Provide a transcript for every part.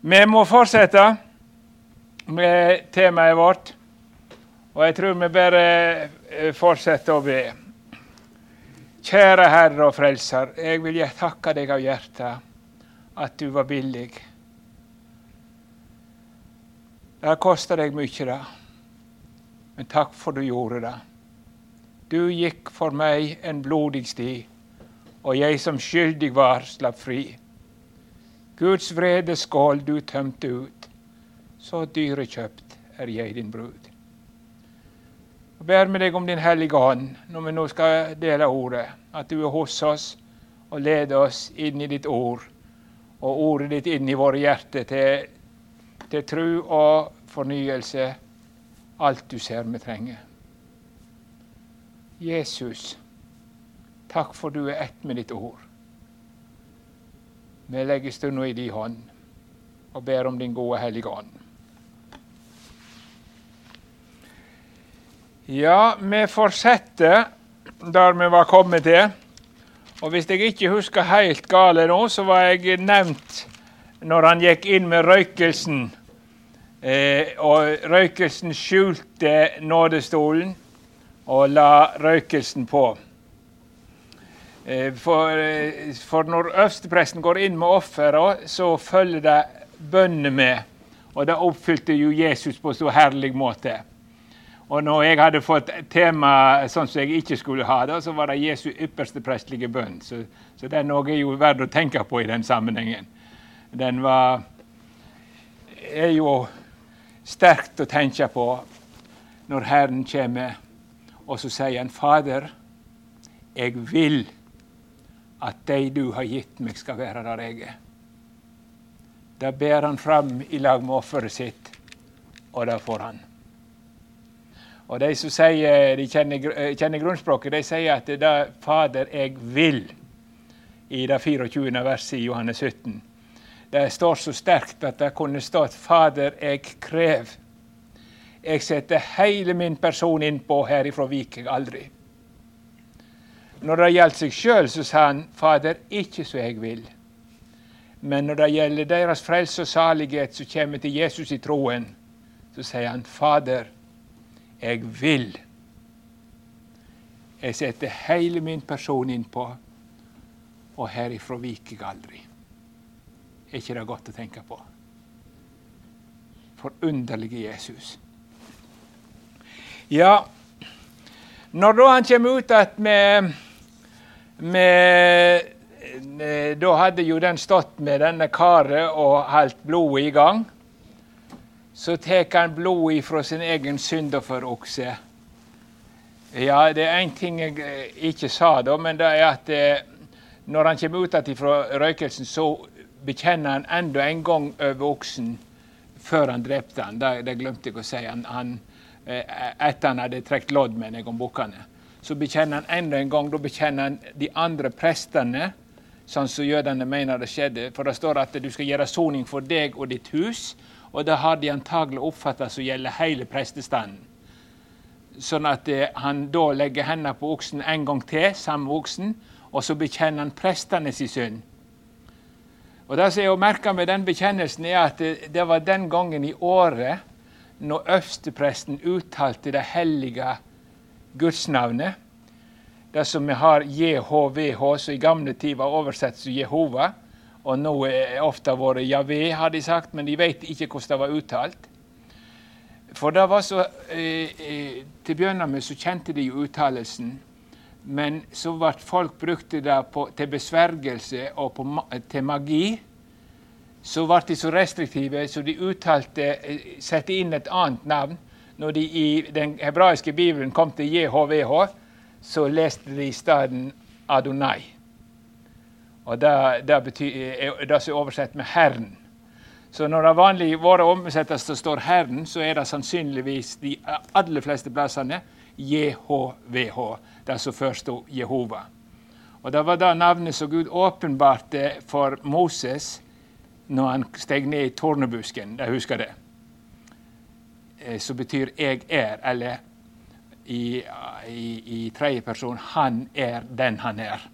Vi må fortsette med temaet vårt. Og jeg tror vi bare eh, fortsetter å be. Kjære Herre og Frelser, jeg vil takke deg av hjertet at du var billig. Det har kosta deg mye, da. Men takk for du gjorde det. Du gikk for meg en blodig sti, og jeg som skyldig var, slapp fri. Guds vredeskål du tømte ut, så dyrekjøpt er jeg din brud. Og ber med deg om Din hellige ånd når vi nå skal dele ordet, at du er hos oss og leder oss inn i ditt ord, og ordet ditt inn i våre hjerter til, til tru og fornyelse, alt du ser vi trenger. Jesus, takk for du er ett med ditt ord. Vi legger stunda i din hånd og ber om din gode Hellige Ånd. Ja, vi fortsetter der vi var kommet til. Og hvis jeg ikke husker helt gale nå, så var jeg nevnt når han gikk inn med røykelsen. Eh, og røykelsen skjulte nådestolen og la røykelsen på. Eh, for, eh, for, når øverstepresten går inn med offeret, så følger det bønner med. Og det oppfylte jo Jesus på så herlig måte. Og når jeg hadde fått tema sånn som jeg ikke skulle ha det, så var det Jesu ypperste prestlige bønn. Så, så det er jo verdt å tenke på i den sammenhengen. Den var er jo sterkt å tenke på når Herren kommer, og så sier han, Fader, jeg vil at de du har gitt meg, skal være der jeg er. Da ber han fram i lag med offeret sitt, og det får han. Og De som sier, de kjenner, eh, kjenner grunnspråket, de sier at det er 'Fader, jeg vil' i det 24. verset i Johannes 17. Det står så sterkt at det kunne stått 'Fader, jeg krev'. Jeg setter hele min person innpå, herifra viker jeg aldri. Når det gjaldt seg sjøl, så sa han, 'Fader, ikke så jeg vil'. Men når det gjelder deres frelse og salighet som kommer til Jesus i troen, så sier han, 'Fader, jeg vil'. Jeg setter hele min person innpå, og herifra viker jeg aldri. Er ikke det godt å tenke på? Forunderlige Jesus. Ja, når da han kommer ut at med med, eh, da hadde jo den stått med denne karet og holdt blodet i gang. Så tar han blodet fra sin egen synderforokse. Ja, det er én ting jeg eh, ikke sa, da, men det er at eh, når han kommer ut fra røykelsen, så bekjenner han enda en gang over oksen før han drepte han. Det, det glemte jeg å si. Han, han, etter han hadde trukket lodd med meg om bukkene så bekjenner han enda en gang da bekjenner han de andre prestene, sånn som jødene mener det skjedde. For det står at du skal gjøre soning for deg og ditt hus. Og det har de antagelig oppfatta som gjelder hele prestestanden. Sånn at eh, han da legger hendene på oksen en gang til, samme oksen, og så bekjenner han prestene sin synd. Og Det som jeg merka med den bekjennelsen, er at det, det var den gangen i året når øverstepresten uttalte det hellige gudsnavnet. Det som vi har JHVH, som i gamle tid var oversett som Jehova. Og nå er ofte vært Javé, har de sagt, men de vet ikke hvordan det var uttalt. For det var så, eh, eh, Til å begynne med så kjente de jo uttalelsen. Men så ble folk brukte det på, til besvergelse og på, til magi. Så ble de så restriktive så de uttalte, Sette inn et annet navn når de i den hebraiske bibelen kom til JHVH, så leste de i stedet Adonai. Og Det, betyr, er oversett med 'Herren'. Så når det vanlig våre omsettes står 'Herren', så er det sannsynligvis de aller fleste plassene JHVH, det som før sto Jehova. Og Det var det navnet som Gud åpenbarte for Moses når han steg ned i tornebusken. Jeg husker det. Eh, som betyr 'jeg er', eller i, i, i tredje person 'han er den han er'.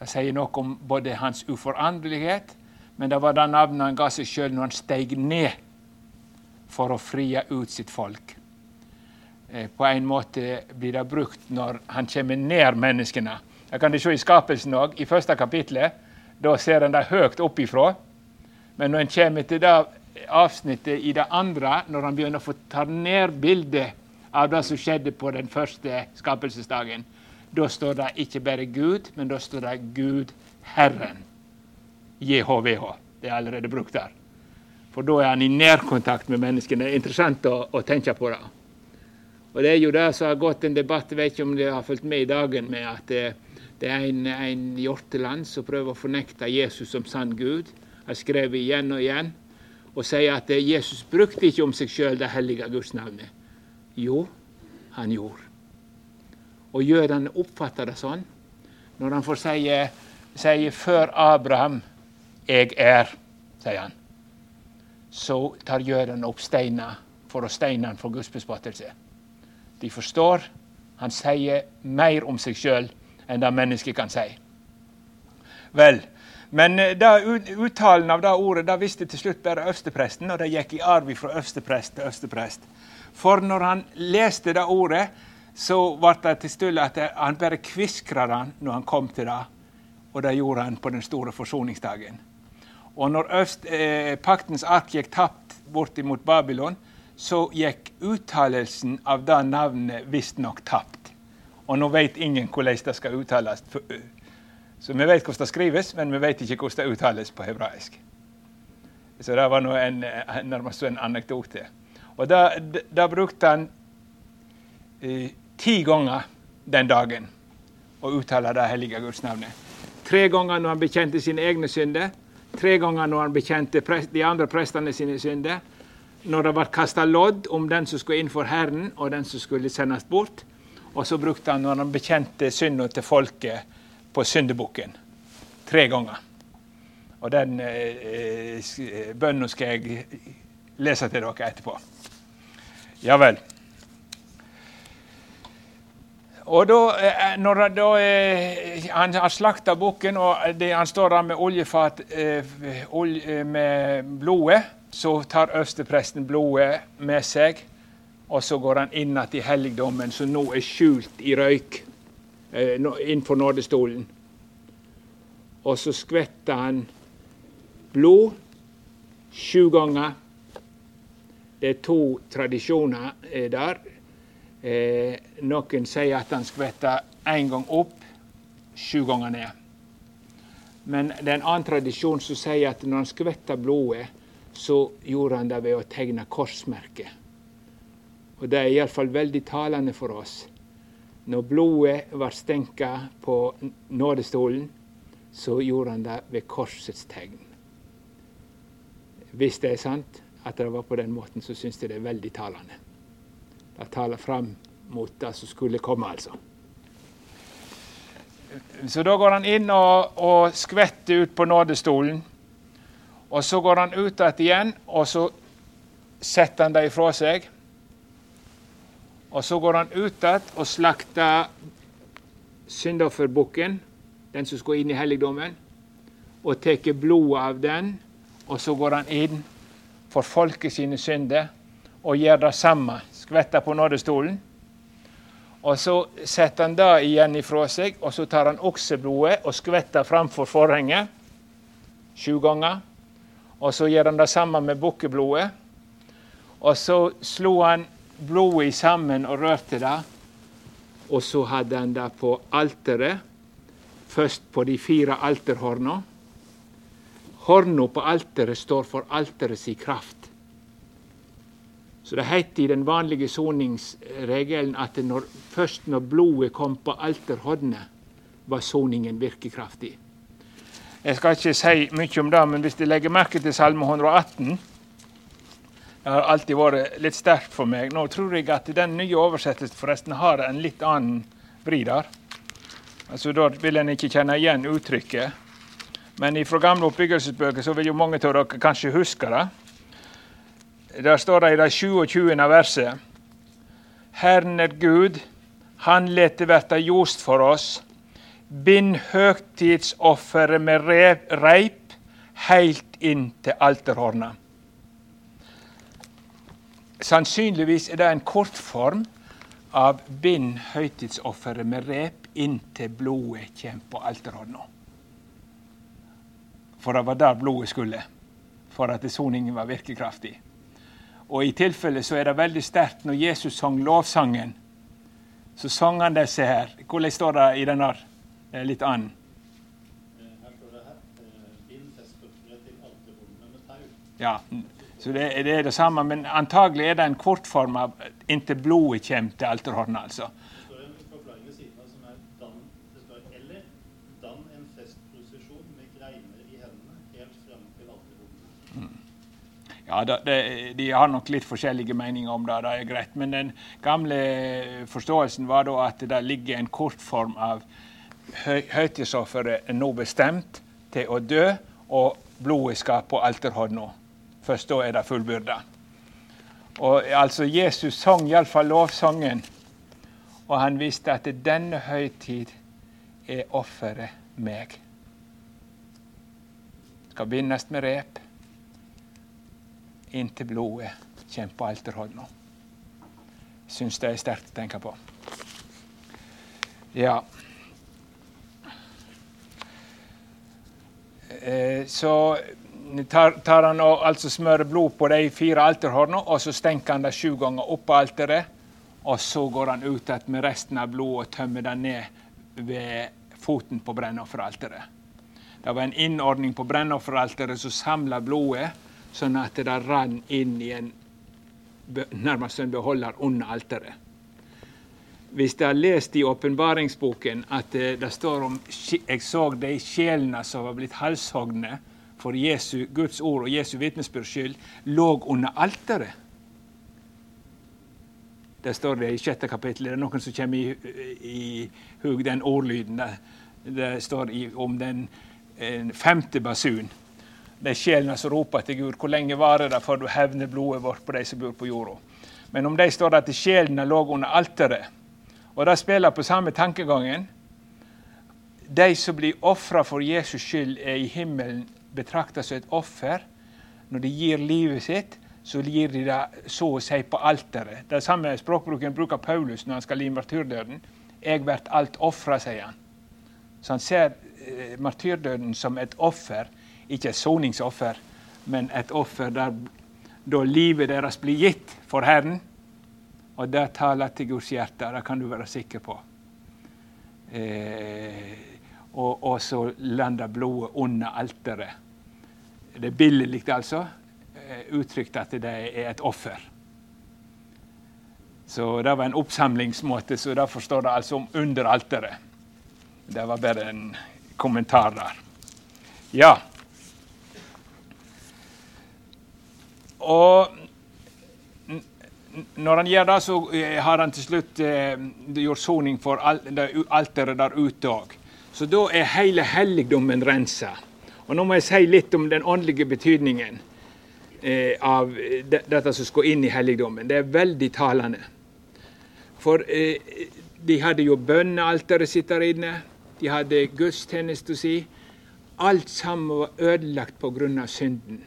Det sier noe om både hans uforanderlighet, men det var det navnet han ga seg sjøl når han steg ned for å frie ut sitt folk. Eh, på en måte blir det brukt når han kommer nær menneskene. Det kan du se i skapelsen òg. I første kapittel. da ser en det høyt oppifra. Men når en kommer til det avsnittet i det andre, når han begynner å få ta ned bildet av det som skjedde på den første skapelsesdagen, da står det ikke bare Gud, men da står det Gud Herren. JHVH. Det er allerede brukt der. For da er han i nærkontakt med menneskene. Det er interessant å, å, tenke på det. Og Det er jo det som har gått en debatt, jeg vet ikke om dere har fulgt med i dagen, med at det, det er en, en hjorteland som prøver å fornekte Jesus som sann Gud. Har skrevet igjen og igjen og sier at Jesus brukte ikke om seg sjøl det hellige Guds navnet. Jo, han gjorde. Og jødene oppfatter det sånn. Når han får si, si 'før Abraham jeg er', sier han, så tar jødene opp steiner for å steine han for gudsbespottelse. De forstår. Han sier mer om seg sjøl enn det mennesket kan si. Vel, men det, uttalen av det ordet det visste til slutt bare øverstepresten, og det gikk i arv fra øversteprest til øversteprest. For når han leste det ordet, så ble det til stille at han bare kviskra det når han kom til det. Og det gjorde han på den store forsoningsdagen. Og når Øst, eh, paktens ark gikk tapt bortimot Babylon, så gikk uttalelsen av det navnet visstnok tapt. Og nå vet ingen hvordan det skal uttales. Så vi vet hvordan det skrives, men vi vet ikke hvordan det uttales på hebraisk. Så det var nå en, nærmest en anekdote. Og da, brukte han eh, ti ganger den dagen å uttale det hellige Guds navnet. Tre ganger når han bekjente sine egne synder. Tre ganger når han bekjente de andre prestene sine synder. Når det ble kasta lodd om den som skulle inn for Herren, og den som skulle sendes bort. Og så brukte han når han bekjente synda til folket på syndebukken. Tre ganger. Og den eh, eh bønnen skal jeg lese til dere etterpå. Ja vel. Og da, eh, når da, eh, han har slakta bukken, og han står der med oljefat med blodet, så tar øverstepresten blodet med seg, og så går han inn igjen i helligdommen, som nå er skjult i røyk, innenfor nådestolen. Og så skvetter han blod sju ganger det er to tradisjoner eh, der. Eh, noen sier at han skvetter én gang opp, sju ganger ned. Men det er en annen tradisjon som sier at når han skvetter blodet, så gjorde han det ved å tegne korsmerket. Og det er iallfall veldig talende for oss. Når blodet var stenka på nådestolen, så gjorde han det ved korsets tegn. Hvis det er sant, at det var på den måten, så syns jeg det er veldig talende. Det taler fram mot det som skulle komme, altså. Så da går han inn og, og skvetter ut på nådestolen. Og så går han ut igjen, og så setter han det ifra seg. Og så går han ut igjen og slakter syndofferbukken, den som skal inn i helligdommen, og tar blodet av den. Og så går han inn for folket sine synder og gjør det samme. Skvetter på nådestolen. Og så setter han det igjen ifra seg, og så tar han okseblodet og skvetter framfor forhenget sju ganger. Og så gjør han det samme med bukkeblodet. Og så slo han blodet sammen og rørte det. Og så hadde han det på alteret, først på de fire alterhorna. Horna på alteret står for alterets kraft. Så det heter i den vanlige soningsregelen at når, først når blodet kom på alterhornet, var soningen virkekraftig. Jeg skal ikke si mye om det, men hvis de legger merke til Salme 118 Det har alltid vært litt sterkt for meg. Nå tror jeg at den nye oversettelsen forresten har en litt annen vri der. Altså, Da vil en ikke kjenne igjen uttrykket. Men fra gamle oppbyggelsesbøker så vil jo mange av dere kanskje huske det. Der står det i det 27. verset. Herren er Gud, Han let det verta ljost for oss. Bind høgtidsofferet med reip, helt inn til alterhorna. Sannsynligvis er det en kortform av bind høytidsofferet med rep inntil blodet kommer på alterhånda'. For det var der blodet skulle, for at soningen var virkekraftig. Og i tilfelle så er det veldig sterkt når Jesus sang lovsangen. Så sang han disse her. Hvordan står det i denne litt annen. Ja, så det, det, er det samme, men antagelig er det en kortform av 'inntil blodet kommer til alterhånden, altså. Ja, de, De har nok litt forskjellige meninger om det, det er greit. Men den gamle forståelsen var da at det ligger en kortform av høy, høytidsofferet nå bestemt til å dø, og blodet skal på alterhånda. Først da er det fullbyrda. Og altså Jesus sang iallfall lovsangen, og han visste at denne høytid er offeret meg. Skal bindes med rep inntil blodet kommer på alterhånda. Syns det er sterkt å tenke på. Ja. Eh, så tar, tar han og altså smører blod på de fire alterhornene, og så stenker han det sju ganger opp på alteret. Og så går han ut igjen med resten av blodet og tømmer det ned ved foten på brennofferalteret. Det var en innordning på brennofferalteret som samla blodet sånn at det rann inn i en nærmest en beholder under alteret. Hvis dere har lest i åpenbaringsboken at det, det, står om jeg så de sjelene som var blitt halshogne for Jesu, Guds ord og Jesu vitnesbyrds skyld, lå under alteret. Det står det i sjette kapittel. Det er noen som kommer i, i hug den ordlyden. Det, står i, om den femte basun det er sjelene som roper til Gud. Hvor lenge varer det før du hevner blodet vårt på de som bor på jorda? Men om de står det at sjelene lå under alteret. Og det spiller på samme tankegangen. De som blir ofra for Jesus skyld, er i himmelen betrakta som et offer. Når de gir livet sitt, så gir de det så å si på alteret. Det samme språkbruken bruker Paulus når han skal i martyrdøden. 'Jeg blir alt ofra', sier han. Så han ser eh, martyrdøden som et offer ikke et soningsoffer, men et offer der da livet deres blir gitt for Herren. Og det taler til Guds hjerte, det kan du være sikker på. Eh, og, og, så lander blodet under alteret. Det er billedlig, altså. Eh, uttrykt at det er et offer. Så det var en oppsamlingsmåte, så derfor står det altså om under alteret. Det var bare en kommentar der. Ja. Og når han gjør det, så eh, har han til slutt eh, gjort soning for alteret der ute òg. Så da er hele helligdommen rensa. Og nå må jeg si litt om den åndelige betydningen eh, av de, dette som skal inn i helligdommen. Det er veldig talende. For eh, de hadde jo bønnealteret sitt der inne. De hadde gudstjenesta si. Alt sammen var ødelagt pga. synden.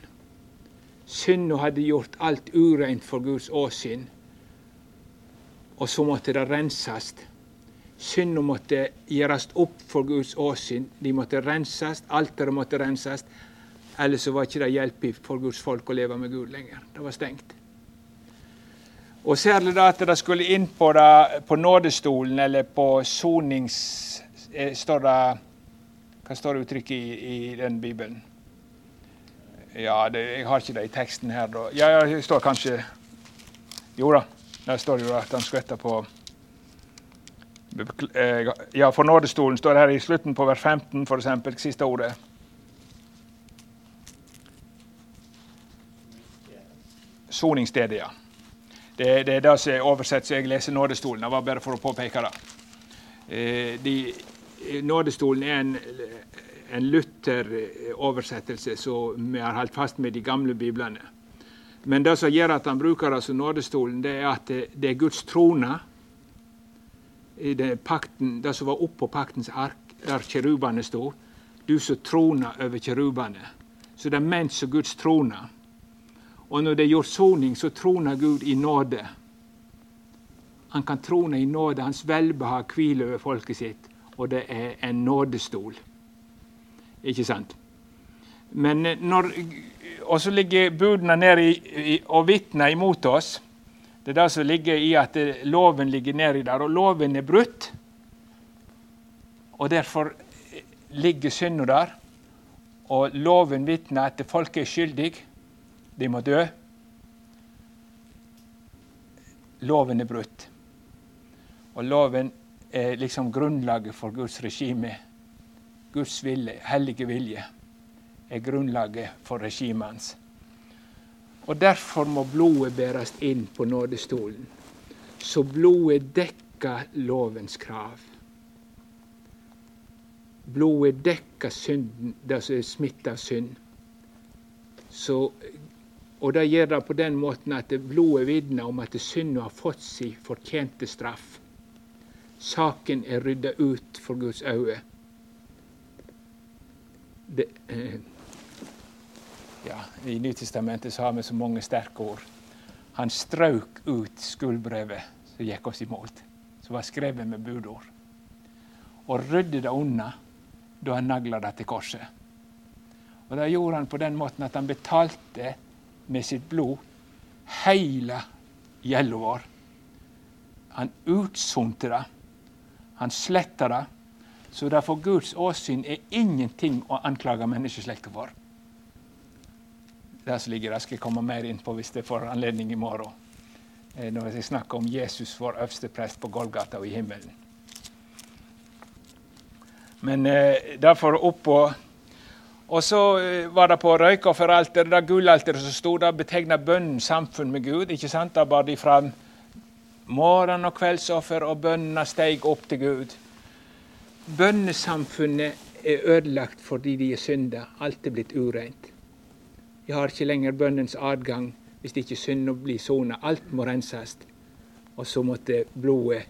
Synda hadde gjort alt ureint for Guds åsyn, og så måtte det renses. Synda måtte gjøres opp for Guds åsyn. De måtte renses, alteret måtte renses. Ellers var ikke det hjelp for Guds folk å leve med Gud lenger. Det var stengt. Og særlig da at det skulle inn på, det, på nådestolen eller på sonings... Eh, står det, hva står det uttrykket i, i den bibelen? Ja, det, jeg har ikke det i teksten her. Da. Ja, ja, det står kanskje Jo da, der står det jo at han skvetter på Ja, for nådestolen står det her i slutten på vers 15, f.eks. Siste ordet. Soningsstedet, ja. Det, det, er det som er oversett, så jeg leser nådestolen. Det var bare for å påpeke det. Eh, de, nådestolen er en en Luther-oversettelse som vi har holdt fast med de gamle biblene. Men det som gjør at han bruker det som nådestolen, det er at det, er Guds trone. Det, pakten, det som var oppå paktens ark, der kjerubene sto. Du som troner over kjerubene. så det er ment som Guds trone. Og når det er gjort soning, så troner Gud i nåde. Han kan trone i nåde. Hans velbehag hviler over folket sitt, og det er en nådestol. Ikke sant? Men når, Og så ligger budene nede i, i, og vitner imot oss. Det er det som ligger i at loven ligger nedi der. Og loven er brutt. Og derfor ligger synda der. Og loven vitner at folk er skyldige. De må dø. Loven er brutt. Og loven er liksom grunnlaget for Guds regime. Guds vilje, hellige vilje er grunnlaget for regimet hans. Og Derfor må blodet bæres inn på nådestolen. Så blodet dekker lovens krav. Blodet dekker synden, det som er smitta av synd. Så, og det gjør det på den måten at blodet vitner om at synden har fått sin fortjente straff. Saken er rydda ut for Guds øyne. Det, eh, ja, I Nytestamentet så har vi så mange sterke ord. Han strøk ut skuldbrevet som gikk oss imot, som var skrevet med budord. Og rydde det unna da han nagla det til korset. Og Det gjorde han på den måten at han betalte med sitt blod hele gjelda vår. Han utsonte det. Han sletta det. Så det for Guds åsyn er ingenting å anklage menneskeslekta for. Det som ligger der, skal jeg komme mer inn på hvis jeg får anledning i morgen. Eh, når jeg snakker om Jesus, vår øverste prest på Golgata og i himmelen. Men eh, derfor oppå Og så eh, var det på røykofferalteret, det gullalteret som sto der, betegna bønnen samfunn med Gud. ikke sant? Da bar de fram morgen- og kveldsoffer, og bønnene steg opp til Gud. Bønnesamfunnet er ødelagt fordi de er synda. Alt er blitt ureint. De har ikke lenger bønnens adgang hvis ikke synda blir sona. Alt må renses. Og så måtte blodet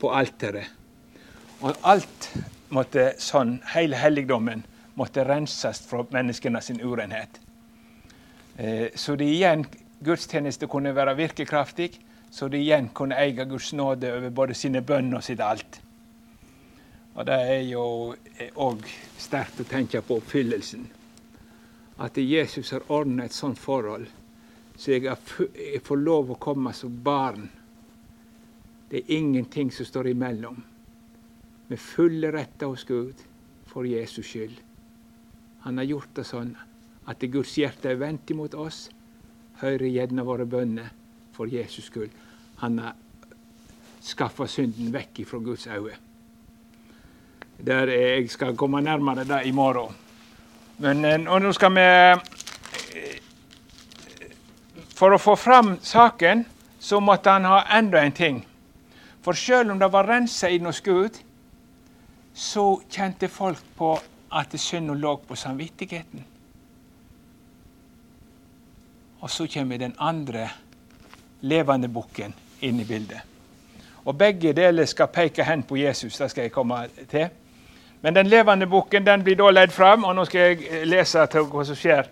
på alteret. Og alt måtte sånn, hele helligdommen måtte renses fra menneskene sin urenhet. Eh, så det igjen gudstjeneste kunne være virkekraftig, så de igjen kunne eie Guds nåde over både sine bønner og sitt alt. Og det er jo òg sterkt å tenke på oppfyllelsen. At Jesus har ordna et sånt forhold, så jeg, får lov å komme som barn. Det er ingenting som står imellom. Med fulle retter hos Gud for Jesus skyld. Han har gjort det sånn at Guds hjerte er vendt imot oss. Hører gjerne våre bønner for Jesus skyld. Han har skaffa synden vekk fra Guds øyne der jeg skal komme nærmere det i morgen. Men nå skal vi For å få fram saken så måtte han ha enda en ting. For selv om det var rensa inn hos Gud, så kjente folk på at synda lå på samvittigheten. Og så kommer den andre levende bukken inn i bildet. Og Begge deler skal peke hen på Jesus. Det skal jeg komme til. Men den levende boken den blir da ledd fram, og nå skal jeg eh, lese til hva som skjer.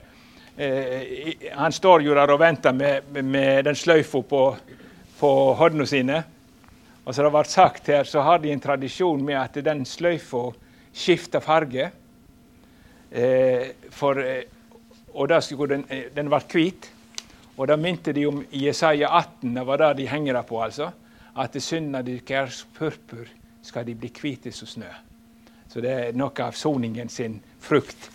Eh, han står jo der og venter med, med den sløyfa på, på hodene sine. Og som det ble sagt her, så har de en tradisjon med at den sløyfa skifter farge. Eh, for, og da skulle den, den ble hvit. Og da minte de om Jesaja 18, det var det de henger på, altså. At syndene deres purpur skal de bli hvite som snø. Så det er noe av soningen sin frukt.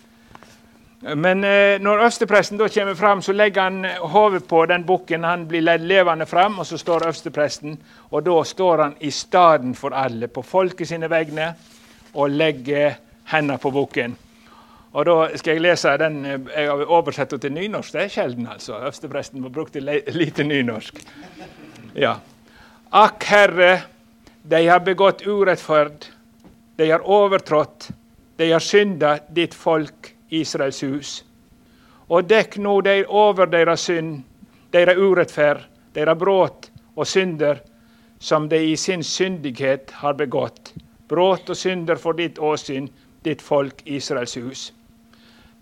Men eh, når øverstepresten kommer fram, så legger han hodet på den bukken. Han blir ledd levende fram, og så står øverstepresten. Og da står han i staden for alle, på folket sine vegne, og legger hendene på bukken. Og da skal jeg lese den eh, Jeg har oversett til nynorsk. Det er sjelden, altså. Øverstepresten brukte lite nynorsk. Ja. Akk, Herre, de har begått urettferd de har overtrådt, de har synda ditt folk, Israels hus. Og dekk nå deg over deres synd, deres urettferd, deres brudd og synder, som de i sin syndighet har begått. Brudd og synder for ditt åsyn, ditt folk, Israels hus.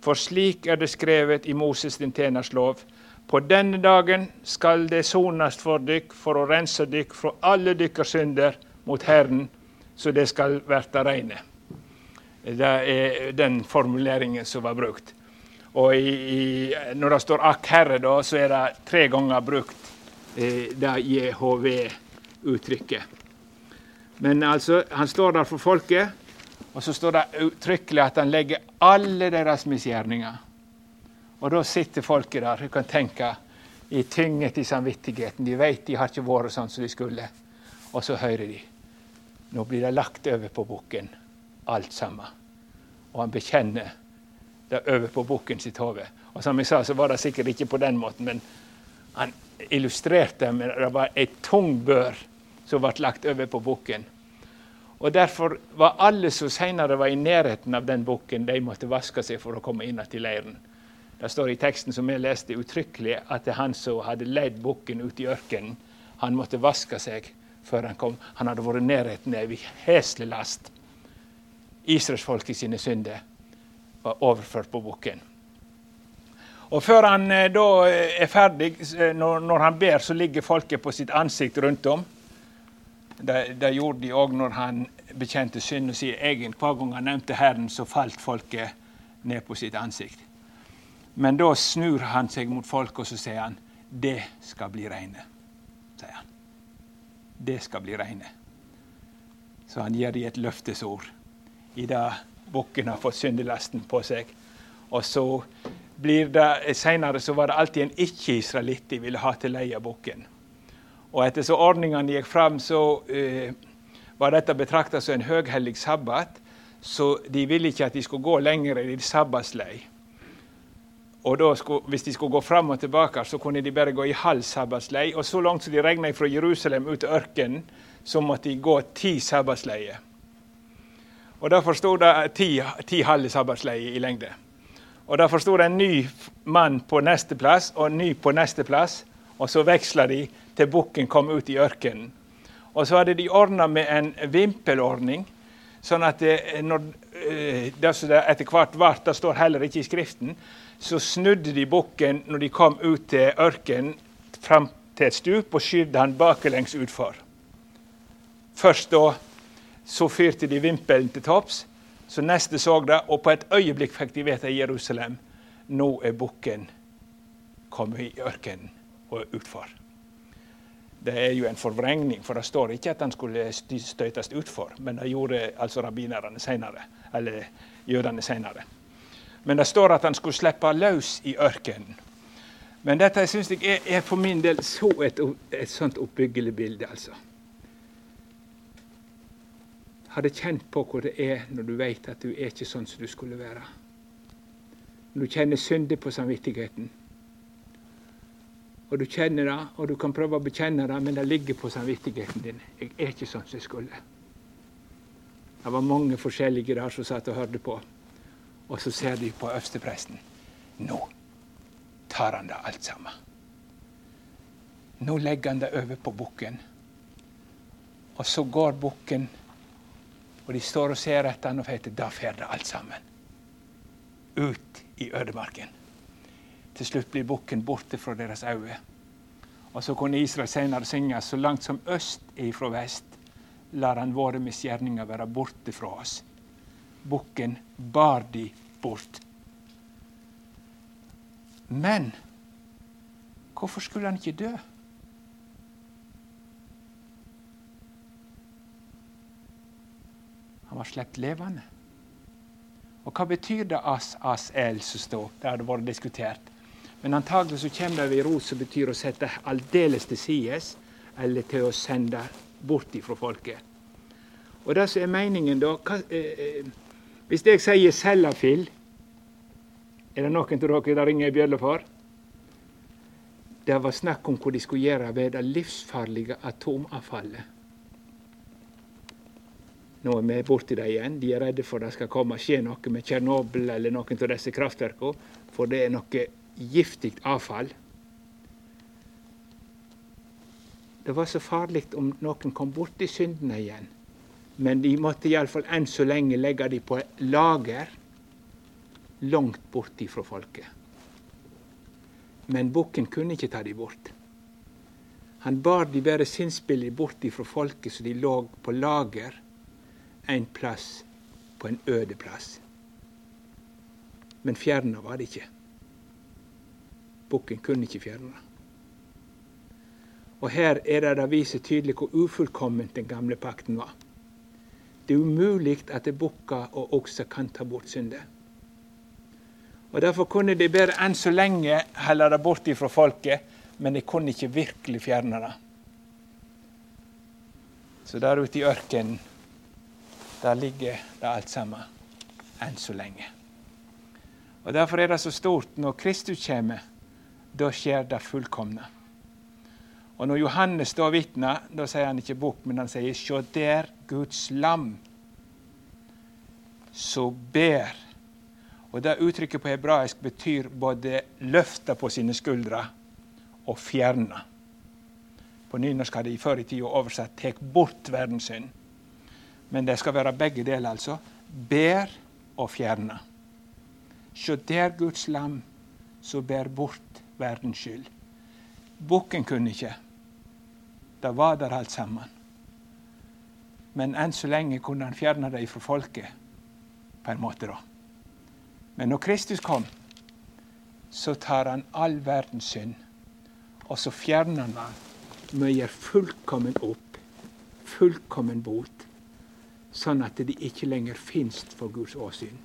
For slik er det skrevet i Moses din tjeners lov. På denne dagen skal det sones for dykk for å rense dykk fra alle dykkers synder mot Herren, så det skal verta reine. Det er den formuleringen som var brukt. Og i, i, når det står 'akk Herre', da, så er det tre ganger brukt eh, det JHV-uttrykket. Men altså, han står der for folket, og så står det uttrykkelig at han legger alle deres misgjerninger. Og da sitter folket der du kan tenke, i tynget i samvittigheten. De vet de har ikke vært sånn som de skulle. Og så hører de. Nå blir det lagt over på bukken, alt sammen. Og han bekjenner det over på bukken sitt hode. Og som jeg sa, så var det sikkert ikke på den måten, men han illustrerte med det var ei tung bør som ble lagt over på bukken. Og Derfor var alle som senere var i nærheten av den bukken, de måtte vaske seg for å komme inn til leiren. Det står i teksten som jeg leste uttrykkelig at han som hadde leid bukken ut i ørkenen, han måtte vaske seg før han kom. Han hadde vært i nærheten av ei heslig last. Israelsfolket sine synder var overført på bukken. Og Før han eh, da eh, er ferdig, eh, når, han ber, så ligger folket på sitt ansikt rundt om. Det, det gjorde de òg når han bekjente synd og sin egen. Hver gang han nevnte Herren, så falt folket ned på sitt ansikt. Men da snur han seg mot folket og så sier han, 'Det skal bli reine'. sier han. Det skal bli reine. Så han gir dem et løftesord i det bukken har fått syndelasten på seg. Og så blir det, Senere så var det alltid en ikke-israelitt de ville ha til leie bukken. Og etter så ordningene gikk fram, så uh, var dette betrakta som en høghellig sabbat. Så de ville ikke at de skulle gå lenger i sabbatslei. Og skulle, Hvis de skulle gå fram og tilbake, så kunne de bare gå i halv sabbatslei. Og så langt som de regna fra Jerusalem ut til ørkenen, så måtte de gå ti sabbatsleier. Og Derfor sto det ti, ti halve sabbatsleier i lengde. Og Derfor sto det en ny mann på neste plass og en ny på neste plass. Og så veksla de til bukken kom ut i ørkenen. Og så hadde de ordna med en vimpelordning, sånn at det, når, eh, det som det etter hvert ble, det står heller ikke i Skriften, så snudde de bukken når de kom ut til ørkenen, fram til et stup, og skydde han baklengs utfor. Først da så fyrte de vimpelen til topps, så neste så det, og på et øyeblikk fikk de vite i Jerusalem nå er bukken kommet i ørkenen og utfor. Det er jo en forvrengning, for det står ikke at han skulle støtes utfor, men det gjorde altså rabbinerne senere, eller jødene senere. Men det står at han skulle slippe løs i ørkenen. Men dette syns jeg er, er, for min del så et, et sånt oppbyggelig bilde, altså. Hadde kjent på hvor det er når du vet at du er ikke sånn som du skulle være. Når du kjenner synder på samvittigheten. Og du kjenner det, og du kan prøve å bekjenne det, men det ligger på samvittigheten din. Jeg er ikke sånn som jeg skulle. Det var mange forskjellige der som satt og hørte på. Og så ser de på øverstepresten. Nå tar han det alt sammen. Nå legger han det over på bukken. Og så går bukken, og de står og ser etter han og feiter. da fer det alt sammen. Ut i ødemarken. Til slutt blir bukken borte fra deres øyne. Og så kunne Israel senere synge så langt som øst er ifra vest, lar han våre misgjerninger være borte fra oss bukken bar de bort. Men hvorfor skulle han ikke dø? Han var sluppet levende. Og hva betyr det as, as, el som står? Det hadde vært diskutert. Men antagelig så kommer det ved rot som betyr å sette aldeles til sides, eller til å sende bort ifra folket. Og det som er meningen da hva, eh, eh hvis jeg sier Sellafield, er det noen av dere det ringer ei bjelle for? Det var snakk om hva de skulle gjøre ved det livsfarlige atomavfallet. Nå er vi borti det igjen. De er redde for det skal komme skje noe med Tsjernobyl eller noen av disse kraftverkene, for det er noe giftig avfall. Det var så farlig om noen kom borti syndene igjen. Men de måtte iallfall enn så lenge legge de på lager. langt borti fra folket. Men bukken kunne ikke ta de bort. Han bar de bare sinnsbillig bort fra folket så de lå på lager en plass på en øde plass. Men fjerna var det ikke. Bukken kunne ikke fjerne. Og her er det det viser tydelig hvor ufullkomment den gamle pakten var. Det er umulig at bukker og okser kan ta bort syndet. Og Derfor kunne de bare enn så lenge helle det bort ifra folket, men de kunne ikke virkelig fjerne det. Så der ute i ørkenen, der ligger det alt sammen enn så lenge. Og Derfor er det så stort når Kristus kommer. Da skjer det fullkomne. Og når Johannes da vitner, da sier han ikke bukk, men han sier 'sjå der Guds lam' så ber. Og det uttrykket på hebraisk betyr både løfte på sine skuldre og fjerne. På nynorsk hadde de før i tida oversatt 'tek bort verdens synd'. Men det skal være begge deler, altså. Ber og fjerne. Se der Guds lam som ber bort verdens skyld. Bukken kunne ikke. Det var der alt sammen. Men enn så lenge kunne han fjerne det fra folket, på en måte, da. Men når Kristus kom, så tar han all verdens synd, og så fjerner han den med å fullkommen opp, fullkommen bot, sånn at det ikke lenger fins for Guds åsyn.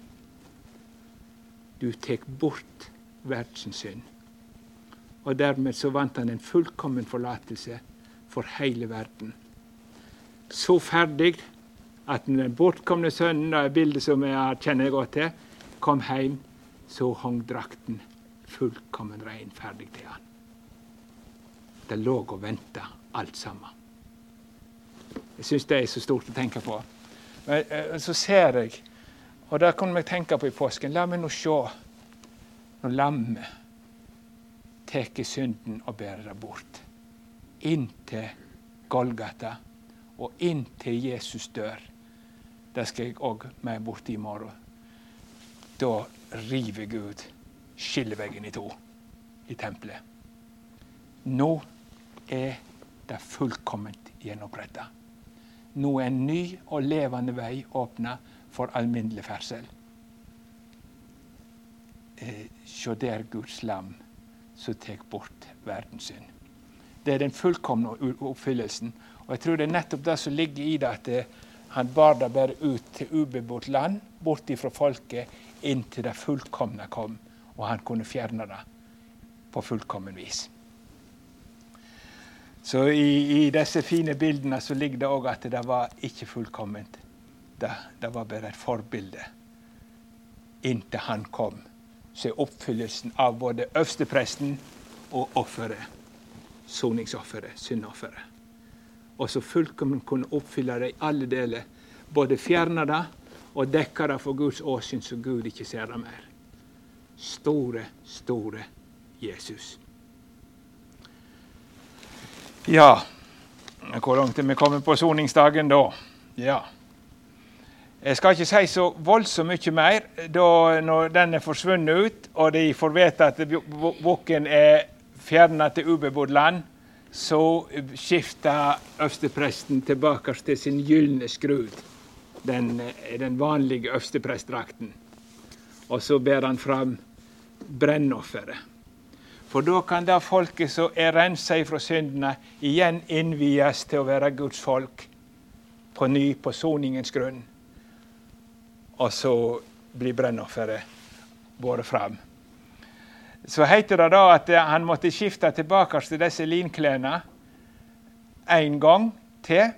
Du tar bort verdens synd. Og dermed så vant han en fullkommen forlatelse for hele verden. Så ferdig at når den bortkomne sønnen, det er bildet som jeg kjenner godt til, kom hjem, så hang drakten fullkommen ren ferdig til han. Det lå og venta alt sammen. Jeg syns det er så stort å tenke på. Men eh, så ser jeg, og det kunne vi tenke på i påsken La meg nå se når lammet tar synden og bærer det bort inn til Golgata og inn til Jesus dør. Det skal jeg òg med borti i morgen. Da river Gud skilleveggen i to i tempelet. Nå er det fullkomment gjenoppretta. Nå er en ny og levende vei åpna for alminnelig ferdsel. Eh, Se der Guds lam som tar bort verdens synd. Det er den fullkomne oppfyllelsen. Og jeg tror det er nettopp det som ligger i det, at det, han bar det bare ut til ubebodd land, bort ifra folket, inntil det fullkomne kom, og han kunne fjerne det på fullkommen vis. Så i, i disse fine bildene så ligger det òg at det var ikke fullkomment. Det, det var bare et forbilde inntil han kom. Så er oppfyllelsen av både øverstepresten og offeret soningsofferet, syndofferet. Og så fullkomment kunne oppfylle det i alle deler. Både fjerne det og dekke det for Guds åsyn, så Gud ikke ser det mer. Store, store Jesus. Ja, hvor langt er vi kommet på soningsdagen da? Ja. Jeg skal ikke si så voldsomt mye mer da når den er forsvunnet ut, og de får vite at bukken er fjerna til ubebodd land, så skifta øverstepresten tilbake til sin gylne skrud, den, den vanlige øversteprestdrakten. Og så ber han fram brennofferet. For da kan det folket som er rensa fra syndene, igjen innvies til å være Guds folk på ny på soningens grunn. Og så blir brennofferet båret fram så heter det da at han måtte skifte tilbake til disse linklærne en gang til.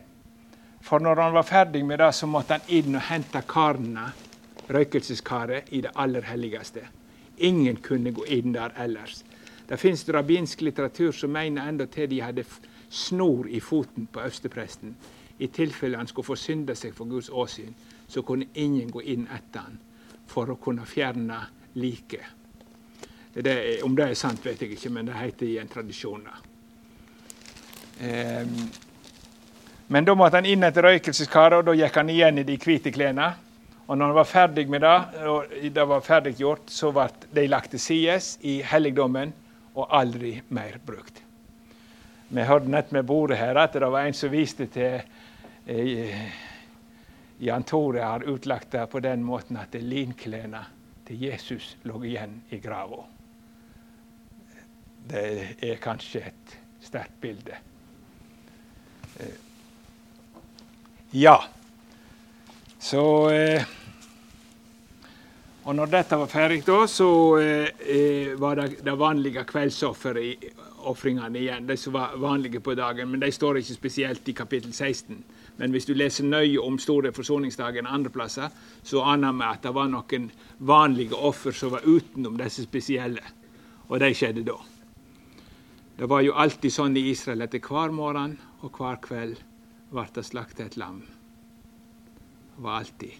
For når han var ferdig med det, så måtte han inn og hente karene, røykelseskaret, i det aller helligste. Ingen kunne gå inn der ellers. Det fins rabbinsk litteratur som mener endatil de hadde snor i foten på øverstepresten. I tilfelle han skulle få synde seg for Guds åsyn, så kunne ingen gå inn etter han for å kunne fjerne liket. Om det er sant, vet jeg ikke, men det heter i en tradisjon. Um, men da måtte han inn etter røykelseskaret, og da gikk han igjen i de hvite klærne. Og når han var ferdig med det, og det var ferdiggjort, så ble de lagt til side i helligdommen og aldri mer brukt. Vi hørte nett med bordet her at det var en som viste til eh, Jan Tore har utlagt det på den måten at linklærne til Jesus lå igjen i grava. Det er kanskje et sterkt bilde. Eh, ja. Så eh, og når dette var ferdig, da, så eh, var det det vanlige kveldsofferofringene igjen. De som var vanlige på dagen. Men de står ikke spesielt i kapittel 16. Men hvis du leser nøye om store forsoningsdagen andre plasser, så aner vi at det var noen vanlige offer som var utenom disse spesielle. Og de skjedde da. Det var jo alltid sånn i Israel at hver morgen og hver kveld ble det slakta et lam. Det var alltid.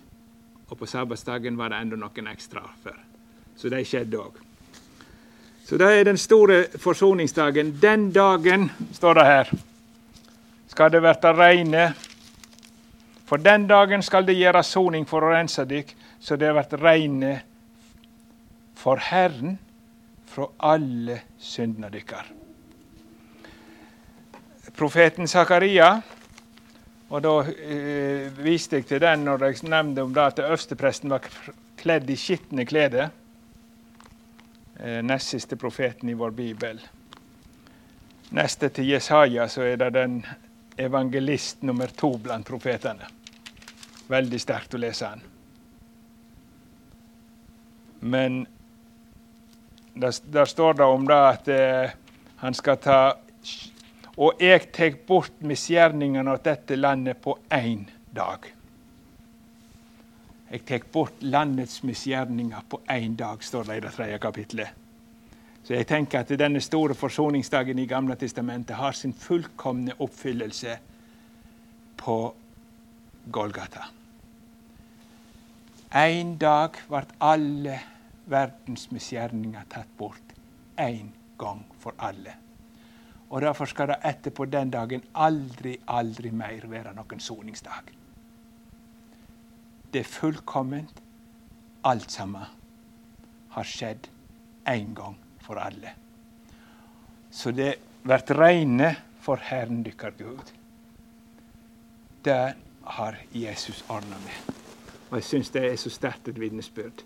Og på sabbatsdagen var det enda noen ekstra offer. Så det skjedde òg. Så det er den store forsoningsdagen. Den dagen, står det her, skal det verta reine. For den dagen skal det gjøre soning for å rense dykk, så det blir reine for Herren fra alle syndene dykkar. Profeten Zakaria og da eh, viste jeg til den når jeg nevnte om det at øverstepresten var kledd i skitne klær. Eh, nest siste profeten i vår bibel. Neste til Jesaja så er det den evangelist nummer to blant profetene. Veldig sterkt å lese han. Men der, der står det om det at eh, han skal ta og jeg tar bort misgjerningene av dette landet på én dag. Jeg tar bort landets misgjerninger på én dag, står det i det tredje kapitlet. Så jeg tenker at denne store forsoningsdagen i Gamle testamentet har sin fullkomne oppfyllelse på Golgata. En dag ble alle verdens misgjerninger tatt bort. En gang for alle. Og Derfor skal det etterpå den dagen aldri, aldri mer være noen soningsdag. Det er fullkomment. Alt sammen har skjedd en gang for alle. Så det blir reine for Herren dykkar Gud. Det har Jesus ordna med. Og jeg syns det er så sterkt et vitnesbyrd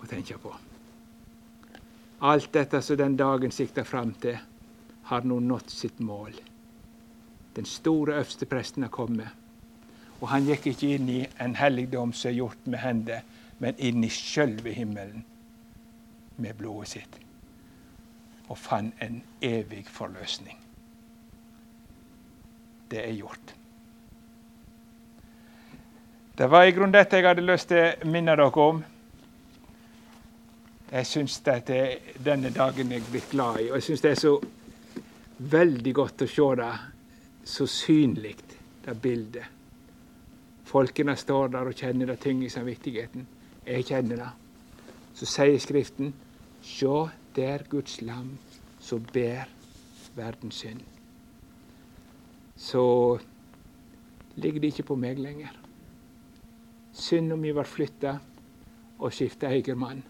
å tenke på. Alt dette som den dagen sikter fram til, har nå nådd sitt mål. Den store øverstepresten er kommet. Og han gikk ikke inn i en helligdom som er gjort med hender, men inn i sjølve himmelen med blodet sitt. Og fant en evig forløsning. Det er gjort. Det var i grunnen dette jeg hadde lyst til å minne dere om. Jeg syns denne dagen jeg blitt glad i. Og jeg syns det er så veldig godt å se det så synlig, det bildet. Folkene står der og kjenner det tyngre i samvittigheten. Jeg kjenner det. Så sier Skriften Sjå, der Guds lam som ber verdens synd. Så ligger det ikke på meg lenger. Synda vi var flytta og skifta eiermann.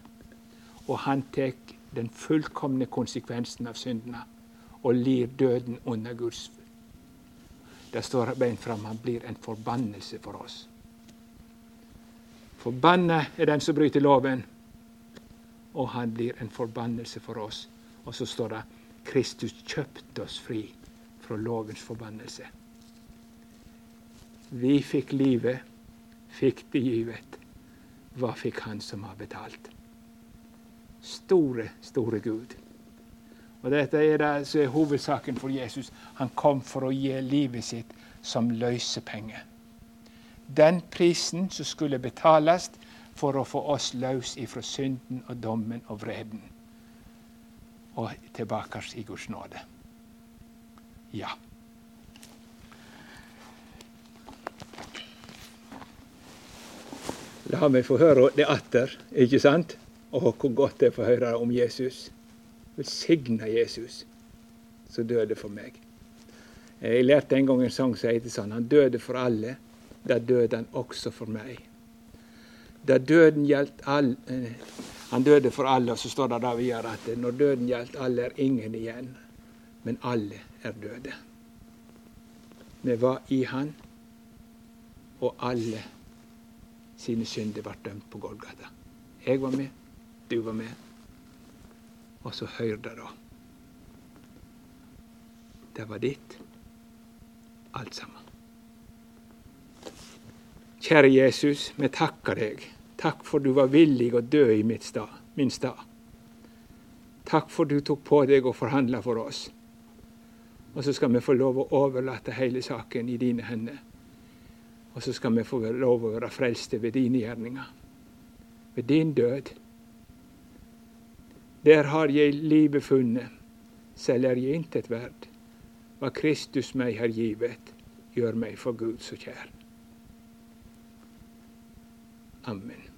Og han tar den fullkomne konsekvensen av syndene og lir døden under Guds Det står beint fram han blir en forbannelse for oss. Forbanna er den som bryter loven, og han blir en forbannelse for oss. Og så står det Kristus kjøpte oss fri fra lovens forbannelse. Vi fikk livet, fikk de givet. Hva fikk han som har betalt? store, store Gud. Og Dette er det som er hovedsaken for Jesus. Han kom for å gi livet sitt som løsepenge. Den prisen som skulle betales for å få oss løs ifra synden og dommen og vreden. Og tilbake i Guds nåde. Ja. La meg få høre det atter, ikke sant? Å, hvor godt det er å få høre om Jesus. Velsigna Jesus som døde for meg. Jeg lærte en gang en sang som heter sånn Han døde for alle, da døde han også for meg. Da døden gjaldt all, eh, Han døde for alle, og så står det da videre at når døden gjaldt alle, er ingen igjen. Men alle er døde. Vi var i Han, og alle sine synder ble dømt på Golgata. Jeg var med, du var med. Og så hør det, da. Det var ditt, alt sammen. Kjære Jesus, vi takker deg. Takk for du var villig å dø i stad, min stad. Takk for du tok på deg å forhandle for oss. Og så skal vi få lov å overlate hele saken i dine hender. Og så skal vi få lov å være frelste ved dine gjerninger. Ved din død. Der har jeg livet funnet, selv er jeg intet verd. Hva Kristus meg har givet, gjør meg for Gud så kjær. Amen.